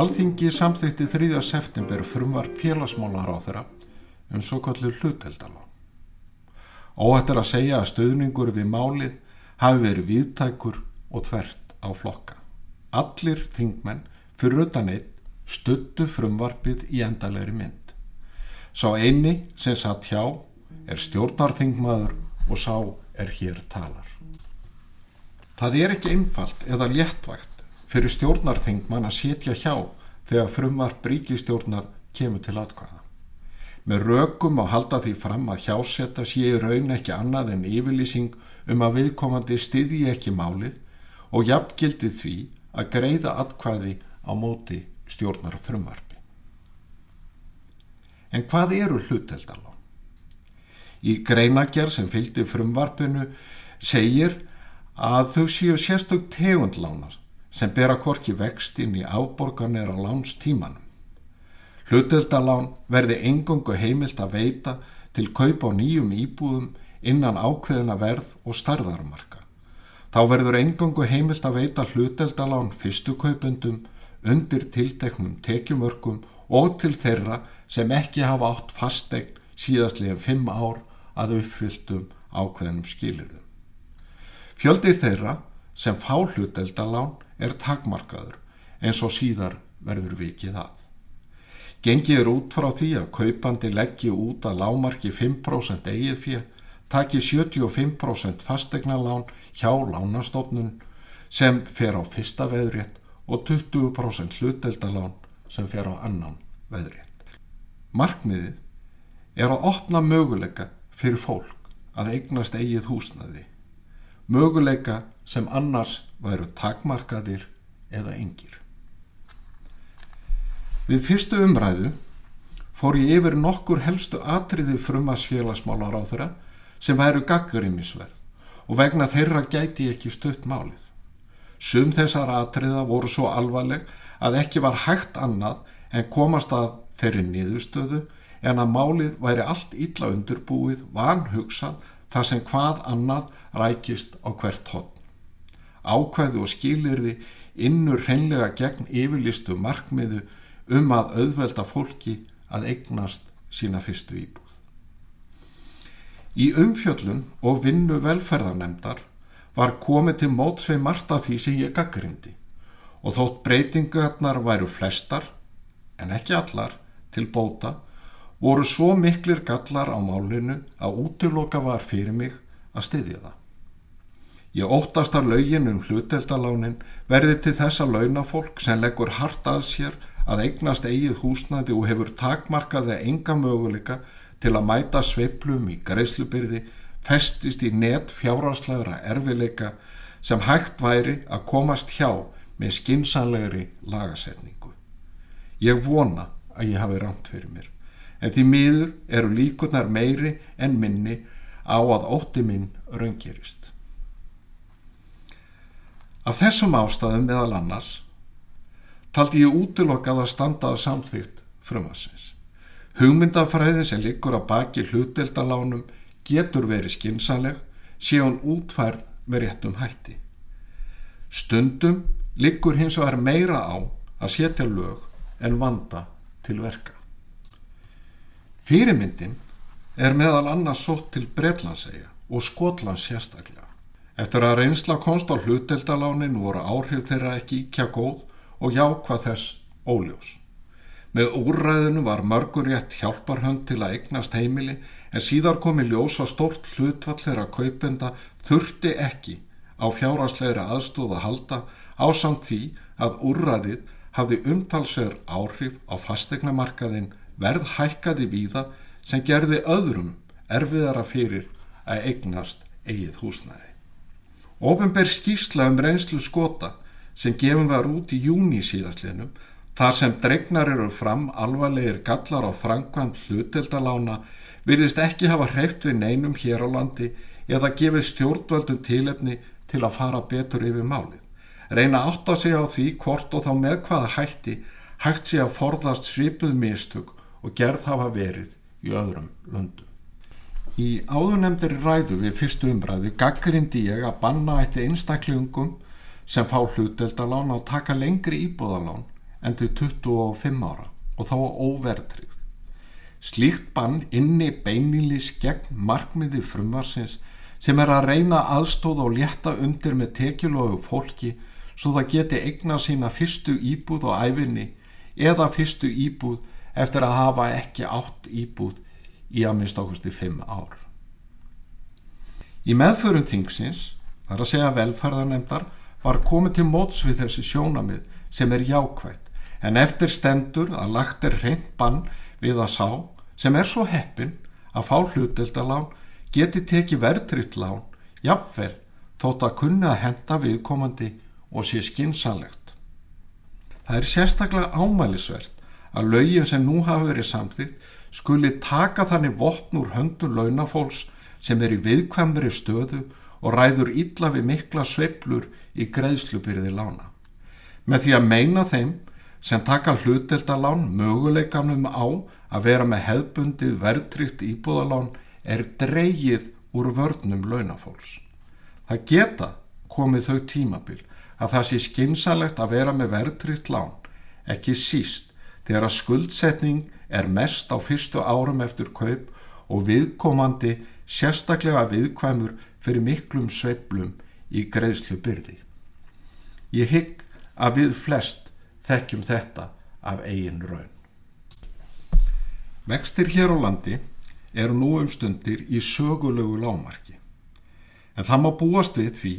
Alþingi samþýtti 3. september frumvarp félagsmálar á þeirra um svo kallur hluteldalán. Óhætt er að segja að stöðningur við málið hafi verið viðtækur og þvert á flokka. Allir þingmenn fyrir utan einn stuttu frumvarpið í endalegri mynd. Sá eini sem satt hjá er stjórnarþingmaður og sá er hér talar. Það er ekki einfalt eða léttvægt fyrir stjórnarþingmann að setja hjá þegar frumvarp ríkistjórnar kemur til atkvæða. Með rökum og halda því fram að hjásetta sé í raun ekki annað en yfirlýsing um að viðkomandi styðji ekki málið og jafngildi því að greiða atkvæði á móti stjórnar frumvarpi. En hvað eru hluteldalán? Í greinagerð sem fylgdi frumvarpinu segir að þau séu sérstök tegundlána sem bera korki vext inn í áborganir á lánstímanum. Hluteldalán verði engungu heimilt að veita til kaup á nýjum íbúðum innan ákveðina verð og starðarmarka. Þá verður engungu heimilt að veita hluteldalán fyrstu kaupendum undir tilteknum tekjumörkum og til þeirra sem ekki hafa átt fastegn síðastlega fimm ár að uppfylltum ákveðnum skilirðum. Fjöldið þeirra sem fá hluteldalán er takmarkaður eins og síðar verður vikið að. Gengið er út frá því að kaupandi leggji út að lámarki 5% eigið fyrir, taki 75% fastegnalán hjá lánastofnun sem fer á fyrsta veðrétt og 20% hluteldalán sem fer á annan veðrétt. Markmiðið er að opna möguleika fyrir fólk að eignast eigið húsnaði, möguleika sem annars væru takmarkaðir eða engir. Við fyrstu umræðu fór ég yfir nokkur helstu atriði frumasfélagsmálar á þeirra sem væru gaggurimisverð og vegna þeirra gæti ekki stutt málið. Sum þessar atriða voru svo alvarleg að ekki var hægt annað en komast að þeirri niðurstöðu en að málið væri allt illa undurbúið, vanhugsað þar sem hvað annað rækist á hvert hotn. Ákvæðu og skilirði innur hreinlega gegn yfirlistu markmiðu um að auðvelda fólki að eignast sína fyrstu íbúð. Í umfjöllun og vinnu velferðarnemdar var komið til mótsvei margt af því sem ég gaggrindi og þótt breytingarnar væru flestar, en ekki allar, til bóta voru svo miklir gallar á málinu að útiloka var fyrir mig að styðja það. Ég óttast að laugin um hluteldalánin verði til þess að launafólk sem leggur hart að sér að eignast eigið húsnæði og hefur takmarkaði enga möguleika til að mæta sveiplum í greiðslubyrði festist í net fjárhanslegra erfileika sem hægt væri að komast hjá með skinsanlegri lagasetningu. Ég vona að ég hafi rámt fyrir mér en því miður eru líkunar meiri en minni á að ótti minn raungirist. Af þessum ástæðum meðal annars taldi ég útilokkað að standa að samþýtt frumassins. Hugmyndafræðin sem liggur að baki hluteldalánum getur verið skinsaleg sé hún útfærð með réttum hætti. Stundum liggur hins vegar meira á að setja lög en vanda til verka. Fyrirmyndin er meðal annars sótt til Breitlandsegja og Skotlands sérstaklega. Eftir að reynsla konst á hluteldalánin voru áhrif þeirra ekki íkja góð og jákvað þess óljós. Með úrræðinu var mörgur rétt hjálparhönd til að eignast heimili en síðar komi ljós að stórt hlutvall þeirra kaupenda þurfti ekki á fjárasleira aðstóð að halda á samt því að úrræðið hafði umtalsver áhrif á fastegnamarkaðin verð hækkaði víða sem gerði öðrum erfiðara fyrir að eignast eigið húsnæði. Ópenber skýrsla um reynslu skota sem gefum var út í júni síðastlinum Þar sem dregnar eru fram alvarlegir gallar á framkvæmt hlutildalána virðist ekki hafa hreift við neinum hér á landi eða gefið stjórnvöldum tílefni til að fara betur yfir málið. Reyna átt að segja á því hvort og þá með hvaða hætti hægt sé að forðast svipuð mistug og gerð hafa verið í öðrum löndum. Í áðurnemdir ræðu við fyrstu umræðu gaggrindi ég að banna eitt einstaklingum sem fá hluteldalán að taka lengri íbúðalán en til 25 ára og þá óvertrið. Slíkt bann inni beinilís gegn markmiði frumarsins sem er að reyna aðstóða og létta undir með tekjulógu fólki svo það geti eigna sína fyrstu íbúð á æfinni eða fyrstu íbúð eftir að hafa ekki átt íbúð í að minnst ákusti 5 ár. Í meðförum þingsins, þar að segja velferðarnemdar, var komið til móts við þessi sjónamið sem er jákvægt en eftir stendur að lagt er reynd bann við að sá sem er svo heppin að fá hlutildalán geti tekið verðtritt lán jafnvel þótt að kunna að henda viðkomandi og sé skinsanlegt. Það er sérstaklega ámælisvert að laugin sem nú hafa verið samþýtt skuli taka þannig vopn úr höndur launafólks sem er í viðkvæmri stöðu og ræður illa við mikla sveiblur í greiðslubyrði lána. Með því að meina þeim sem taka hluteldalán möguleikanum á að vera með hefbundið verðtrykt íbúðalán er dreyið úr vörnum launafólks. Það geta komið þau tímabil að það sé skinsalegt að vera með verðtrykt lán, ekki síst þegar að skuldsetning er mest á fyrstu árum eftir kaup og viðkomandi sérstaklega viðkvæmur fyrir miklum sveiblum í greiðslu byrði. Ég hygg að við flest þekkjum þetta af eigin raun. Vextir hér á landi eru nú um stundir í sögulegu lámarki en það má búast við því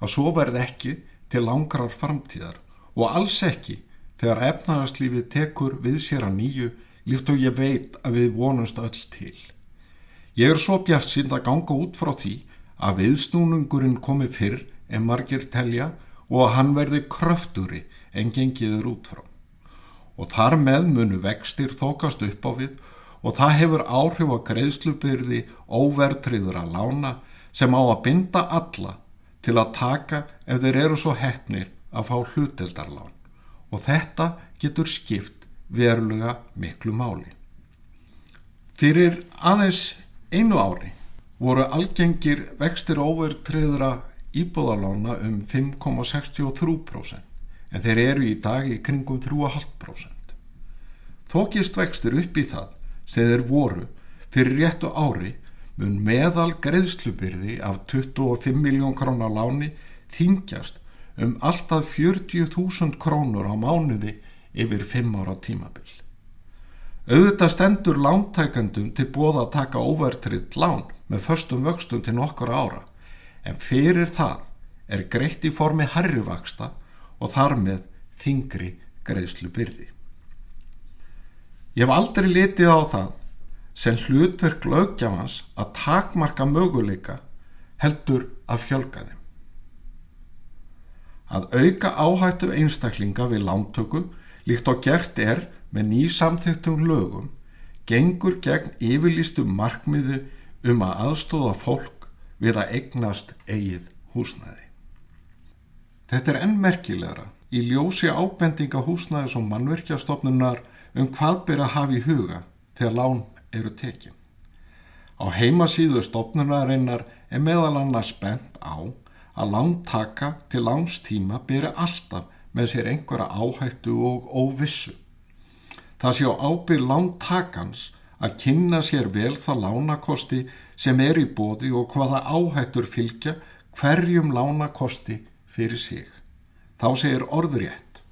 að svo verð ekki til langrar framtíðar og alls ekki þegar efnaðarslífið tekur við sér að nýju líkt og ég veit að við vonumst öll til. Ég er svo bjart sínd að ganga út frá því að viðsnúnungurinn komi fyrr en margir telja og að hann verði kröfturi en gengiður út frá. Og þar með munu vextir þokast upp á við og það hefur áhrif á greiðslubyrði óvertriður að lána sem á að binda alla til að taka ef þeir eru svo hefnir að fá hluteldarlán og þetta getur skipt verulega miklu máli. Fyrir aðeins einu ári voru algengir vextir óvertriðra íbúðalána um 5,63% en þeir eru í dag í kringum 3,5%. Þókist vextur upp í það sem þeir voru fyrir réttu ári mun meðal greiðslubyrði af 25 miljón krónar láni þingjast um alltaf 40.000 krónur á mánuði yfir 5 ára tímabil. Auðvitað stendur lántækandum til bóða að taka óvertriðt lán með förstum vöxtum til nokkura ára en fyrir það er greitt í formi harrivaksta og þar með þingri greiðslu byrði. Ég hef aldrei litið á það sem hlutverk lögjafans að takmarka möguleika heldur að fjölga þeim. Að auka áhættu einstaklinga við lántöku líkt á gert er með nýsamþygtum lögum gengur gegn yfirlýstum markmiðu um að aðstóða fólk við að eignast eigið húsnæði. Þetta er ennmerkilegra í ljósi ábendinga húsnæðis og mannverkjastofnunar um hvað byrja að hafa í huga þegar lán eru tekin. Á heimasíðu stofnunarinnar er meðal annars bent á að lántaka til lánstíma byrja alltaf með sér einhverja áhættu og óvissu. Það sé á ábyrg lántakans að kynna sér vel það lánakosti sem er í bóði og hvaða áhættur fylgja hverjum lánakosti fyrir sig. Þá segir orðrétt.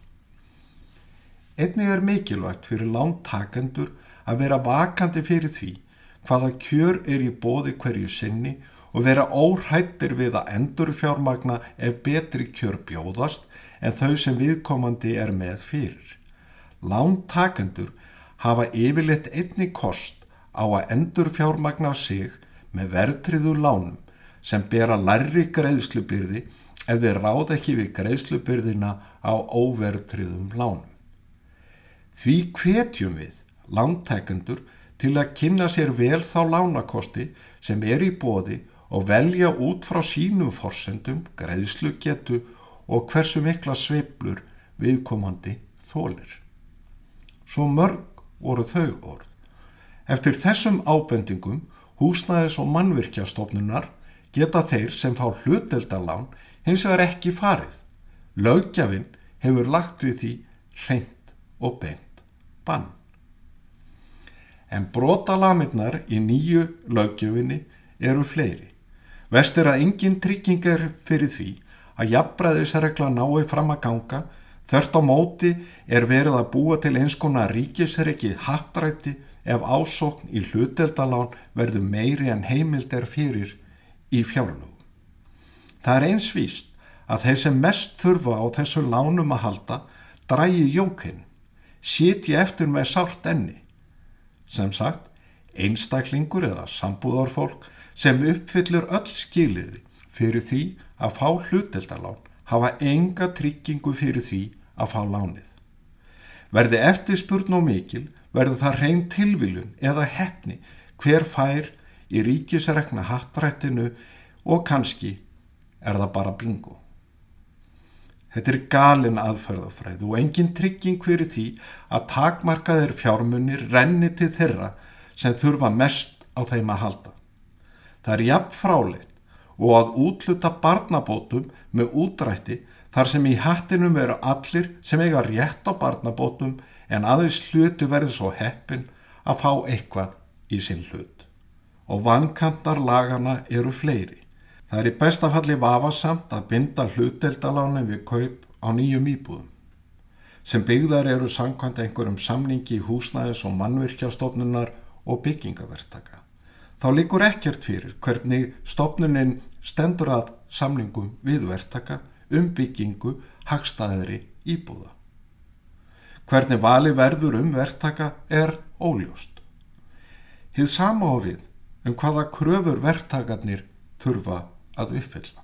Einnig er mikilvægt fyrir lántakendur að vera vakandi fyrir því hvaða kjör er í bóði hverju sinni og vera óhættir við að endur fjármagna ef betri kjör bjóðast en þau sem viðkomandi er með fyrir. Lántakendur hafa yfirleitt einni kost á að endur fjármagna sig með verðtriðu lánum sem bera larri greiðslubyrði ef þeir ráð ekki við greiðslubyrðina á óvertriðum lánum. Því hvetjum við lántækendur til að kynna sér vel þá lánakosti sem er í bóði og velja út frá sínum forsendum, greiðslugetu og hversu mikla sveiblur viðkomandi þólir. Svo mörg voru þau orð. Eftir þessum ábendingum húsnæðis og mannvirkjastofnunar geta þeir sem fá hluteldalán hins vegar ekki farið. Lögjafinn hefur lagt við því reynd og beint bann. En brotalaminnar í nýju lögjöfinni eru fleiri. Vest er að engin trygging er fyrir því að jafnbræðisregla nái fram að ganga þörft á móti er verið að búa til eins konar ríkisreikið hattrætti ef ásókn í hluteldalán verður meiri en heimild er fyrir í fjárlögu. Það er eins víst að þeir sem mest þurfa á þessu lánum að halda drægi jókinn, sitji eftir með sárt enni. Sem sagt, einstaklingur eða sambúðarfólk sem uppfyllur öll skilirði fyrir því að fá hluteldalán hafa enga tryggingu fyrir því að fá lánið. Verði eftirspurn og mikil verður það reyn tilviljun eða hefni hver fær í ríkisregna hattrættinu og kannski er það bara bingo. Þetta er galin aðferðafræð og engin trygging fyrir því að takmarkaðir fjármunir renni til þeirra sem þurfa mest á þeim að halda. Það er jafn fráleitt og að útluta barnabótum með útrætti þar sem í hattinum eru allir sem eiga rétt á barnabótum en aðeins hlutu verði svo heppin að fá eitthvað í sinn hlut. Og vankantar lagana eru fleiri. Það er í bestafalli vafasamt að binda hluteldalánin við kaup á nýjum íbúðum sem byggðar eru sangkvæmt einhverjum samningi í húsnæðis og mannvirkjastofnunar og byggingaverstaka þá líkur ekkert fyrir hvernig stopnunin stendur að samlingum viðvertaka um byggingu hagstaðri íbúða. Hvernig vali verður um vertaka er óljóst. Hið sama á við um hvaða kröfur vertakarnir þurfa að uppfylla.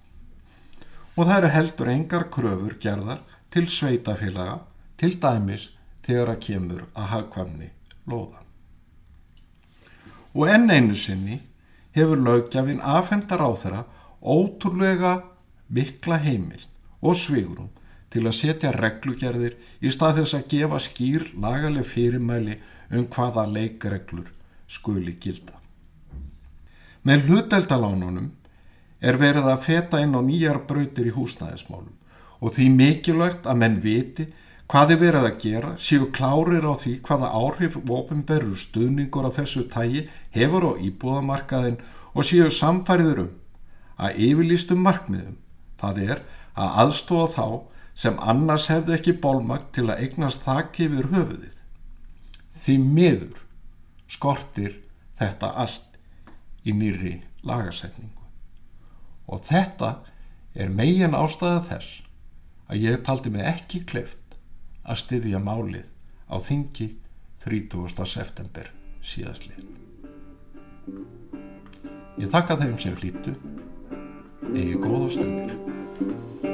Og það eru heldur engar kröfur gerðar til sveitafélaga til dæmis þegar að kemur að hagkvæmni lóða og enn einu sinni hefur lögjafinn afhendar á þeirra ótrúlega mikla heimil og svigurum til að setja reglugerðir í stað þess að gefa skýr lagaleg fyrirmæli um hvaða leikreglur skuli gilda. Með hluteldalánunum er verið að feta inn á nýjar brautir í húsnæðismálum og því mikilvægt að menn viti Hvað er verið að gera? Séu klárir á því hvaða áhrif ofinberður stuðningur á þessu tægi hefur á íbúðamarkaðin og séu samfæriður um að yfirlýstum markmiðum, það er að aðstóða þá sem annars hefðu ekki bólmagt til að eignast þakki yfir höfuðið. Því miður skortir þetta allt í nýri lagasetningu. Og þetta er megin ástæða þess að ég taldi mig ekki kleift að styðja málið á þingi 30. september síðastlið. Ég þakka þeim sem hlýttu, えー、行動してみて。